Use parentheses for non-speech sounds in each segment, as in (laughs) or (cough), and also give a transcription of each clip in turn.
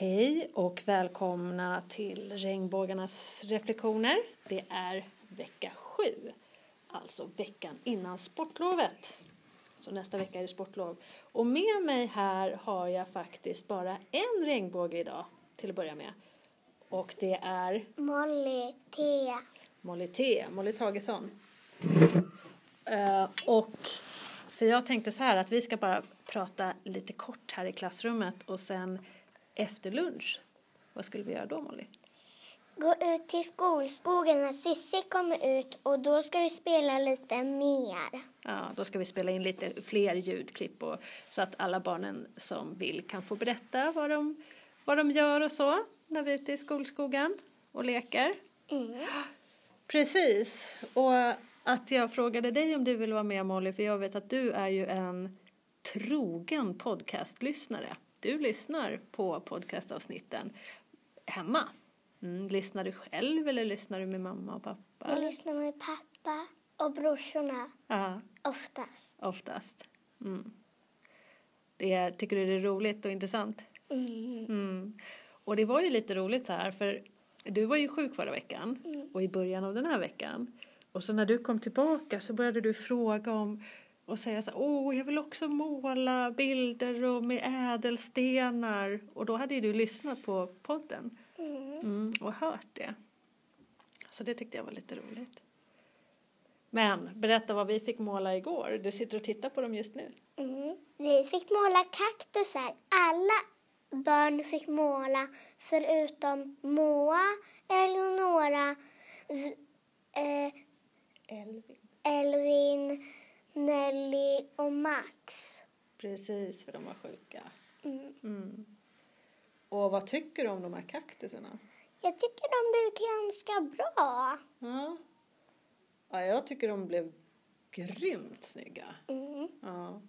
Hej och välkomna till Regnbågarnas reflektioner. Det är vecka sju, alltså veckan innan sportlovet. Så nästa vecka är det sportlov. Och med mig här har jag faktiskt bara en regnbåge idag till att börja med. Och det är Molly T. Molly T, Molly Tagesson. Eh, och för jag tänkte så här att vi ska bara prata lite kort här i klassrummet och sen efter lunch, vad skulle vi göra då Molly? Gå ut till skolskogen när Sissi kommer ut och då ska vi spela lite mer. Ja, då ska vi spela in lite fler ljudklipp och, så att alla barnen som vill kan få berätta vad de, vad de gör och så när vi är ute i skolskogen och leker. Mm. Precis, och att jag frågade dig om du vill vara med Molly för jag vet att du är ju en trogen podcastlyssnare. Du lyssnar på podcastavsnitten hemma. Mm, lyssnar du själv eller lyssnar du med mamma och pappa? Jag lyssnar med pappa och brorsorna Ja, oftast. oftast. Mm. Det, tycker du det är roligt och intressant? Mm. Mm. Och det var ju lite roligt så här för du var ju sjuk förra veckan och i början av den här veckan. Och så när du kom tillbaka så började du fråga om och säga så åh jag vill också måla bilder och med ädelstenar. Och då hade ju du lyssnat på podden Mm. mm, och hört det. Så det tyckte jag var lite roligt. Men berätta vad vi fick måla igår. Du sitter och tittar på dem just nu. Mm. Vi fick måla kaktusar. Alla barn fick måla förutom Moa, Eleonora, Precis, för de var sjuka. Mm. Mm. Och vad tycker du om de här kaktusarna? Jag tycker de blev ganska bra. Ja. ja, jag tycker de blev grymt snygga. Mm. Ja.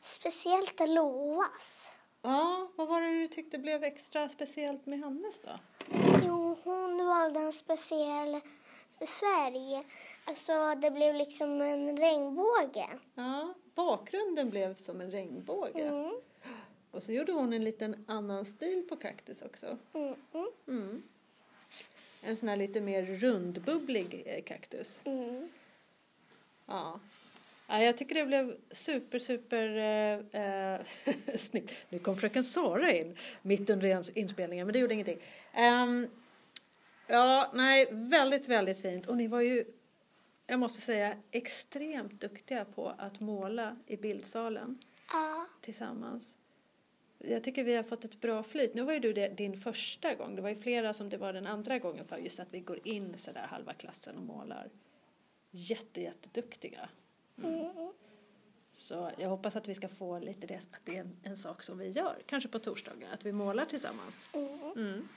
Speciellt Loas. ja, vad var det du tyckte blev extra speciellt med hennes då? Jo, hon valde en speciell färg. Alltså, det blev liksom en regnbåge. Ja, bakgrunden blev som en regnbåge. Mm. Och så gjorde hon en liten annan stil på kaktus också. Mm. Mm. En sån här lite mer rundbubblig eh, kaktus. Mm. Ja. ja. Jag tycker det blev super, super eh, eh, (laughs) snyggt. Nu kom fröken Sara in mitt under ins- inspelningen, men det gjorde ingenting. Ehm, ja, nej, väldigt, väldigt fint. Och ni var ju, jag måste säga, extremt duktiga på att måla i bildsalen Ja. tillsammans. Jag tycker vi har fått ett bra flyt. Nu var ju du det, din första gång. Det var ju flera som det var den andra gången för just att vi går in så där halva klassen och målar. Jätte, jätteduktiga. Mm. Så jag hoppas att vi ska få lite det, att det är en, en sak som vi gör, kanske på torsdagar, att vi målar tillsammans. Mm.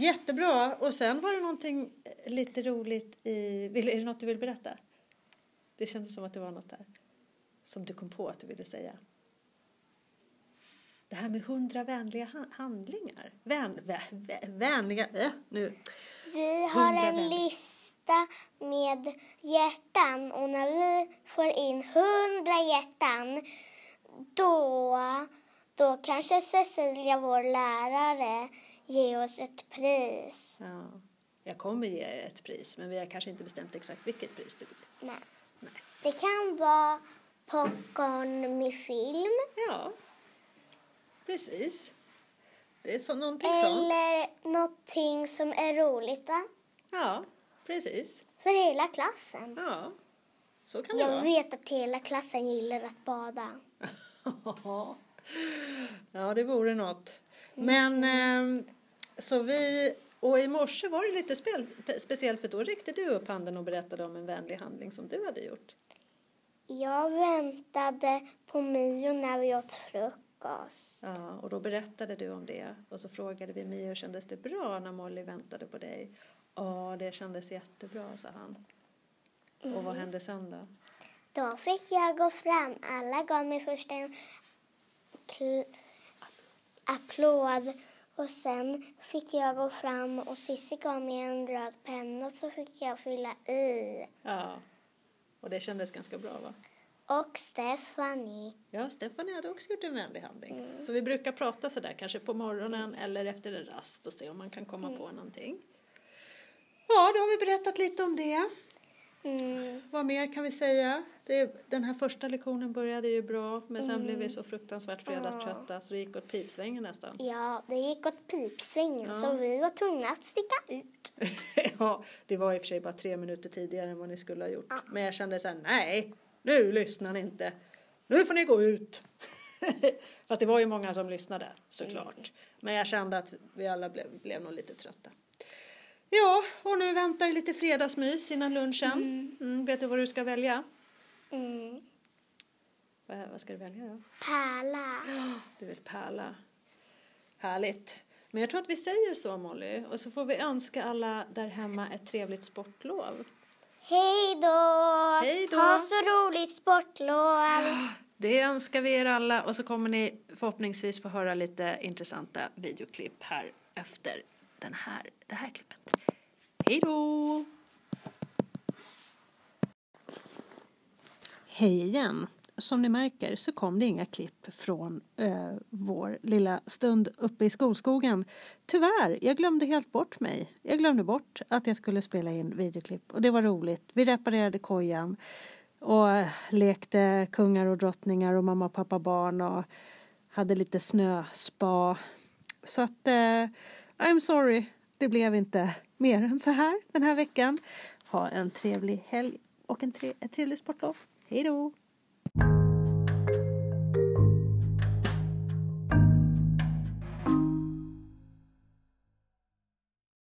Jättebra. Och sen var det någonting eh, lite roligt i, vill, är det något du vill berätta? Det kändes som att det var något där som du kom på att du ville säga. Det här med hundra vänliga ha- handlingar. Vän, vä, vä, vänliga, äh, nu. Vi har en vänner. lista med hjärtan och när vi får in hundra hjärtan då, då kanske Cecilia, vår lärare, ger oss ett pris. Ja. Jag kommer ge er ett pris, men vi har kanske inte bestämt exakt vilket pris det blir. Nej. Nej. Det kan vara popcorn med film Ja, precis. Det är så, någonting sånt. eller någonting som är roligt va? Ja, precis. för hela klassen. Ja, så kan det Jag vara. vet att hela klassen gillar att bada. (laughs) ja, det vore något. Men ehm, så vi, och i morse var det lite spel, speciellt för då räckte du upp handen och berättade om en vänlig handling som du hade gjort. Jag väntade på Mio när vi åt frukost. Ja, och då berättade du om det och så frågade vi Mio, kändes det bra när Molly väntade på dig? Ja, det kändes jättebra, sa han. Och vad hände sen då? Då fick jag gå fram. Alla gav mig först en applåd och sen fick jag gå fram och Cissi gav mig en röd penna så fick jag fylla i. Ja, och det kändes ganska bra va? Och Stephanie. Ja, Stephanie hade också gjort en vänlig handling. Så vi brukar prata sådär kanske på morgonen eller efter en rast och se om man kan komma på någonting. Ja, då har vi berättat lite om det. Mm. Vad mer kan vi säga? Det, den här första lektionen började ju bra men sen blev vi så fruktansvärt fredagströtta så det gick åt pipsvängen nästan. Ja, det gick åt pipsvängen Ja. så vi var tvungna att sticka ut. (laughs) ja, det var i och för sig bara tre minuter tidigare än vad ni skulle ha gjort. Men jag kände så här, nej, nu lyssnar ni inte. Nu får ni gå ut. (laughs) Fast det var ju många som lyssnade såklart. Men jag kände att vi alla blev, blev nog lite trötta. Ja, och nu väntar lite fredagsmys innan lunchen. Mm, vet du vad du ska välja? Mm. Vad, vad ska du välja då? Pärla. Du vill pärla. Härligt. Men jag tror att vi säger så Molly. Och så får vi önska alla där hemma ett trevligt sportlov. Hej då! Hej då! Ha så roligt sportlov! (gasps) Det önskar vi er alla och så kommer ni förhoppningsvis få höra lite intressanta videoklipp här efter den här, det här klippet. Hej då! Hej igen! Som ni märker så kom det inga klipp från eh, vår lilla stund uppe i skolskogen. Tyvärr, jag glömde helt bort mig. Jag glömde bort att jag skulle spela in videoklipp och det var roligt. Vi reparerade kojan och eh, lekte kungar och drottningar och mamma, pappa, barn och hade lite snöspa. Så att eh, I'm sorry, det blev inte mer än så här den här veckan. Ha en trevlig helg och en tre- ett trevligt sportlov. Hej då!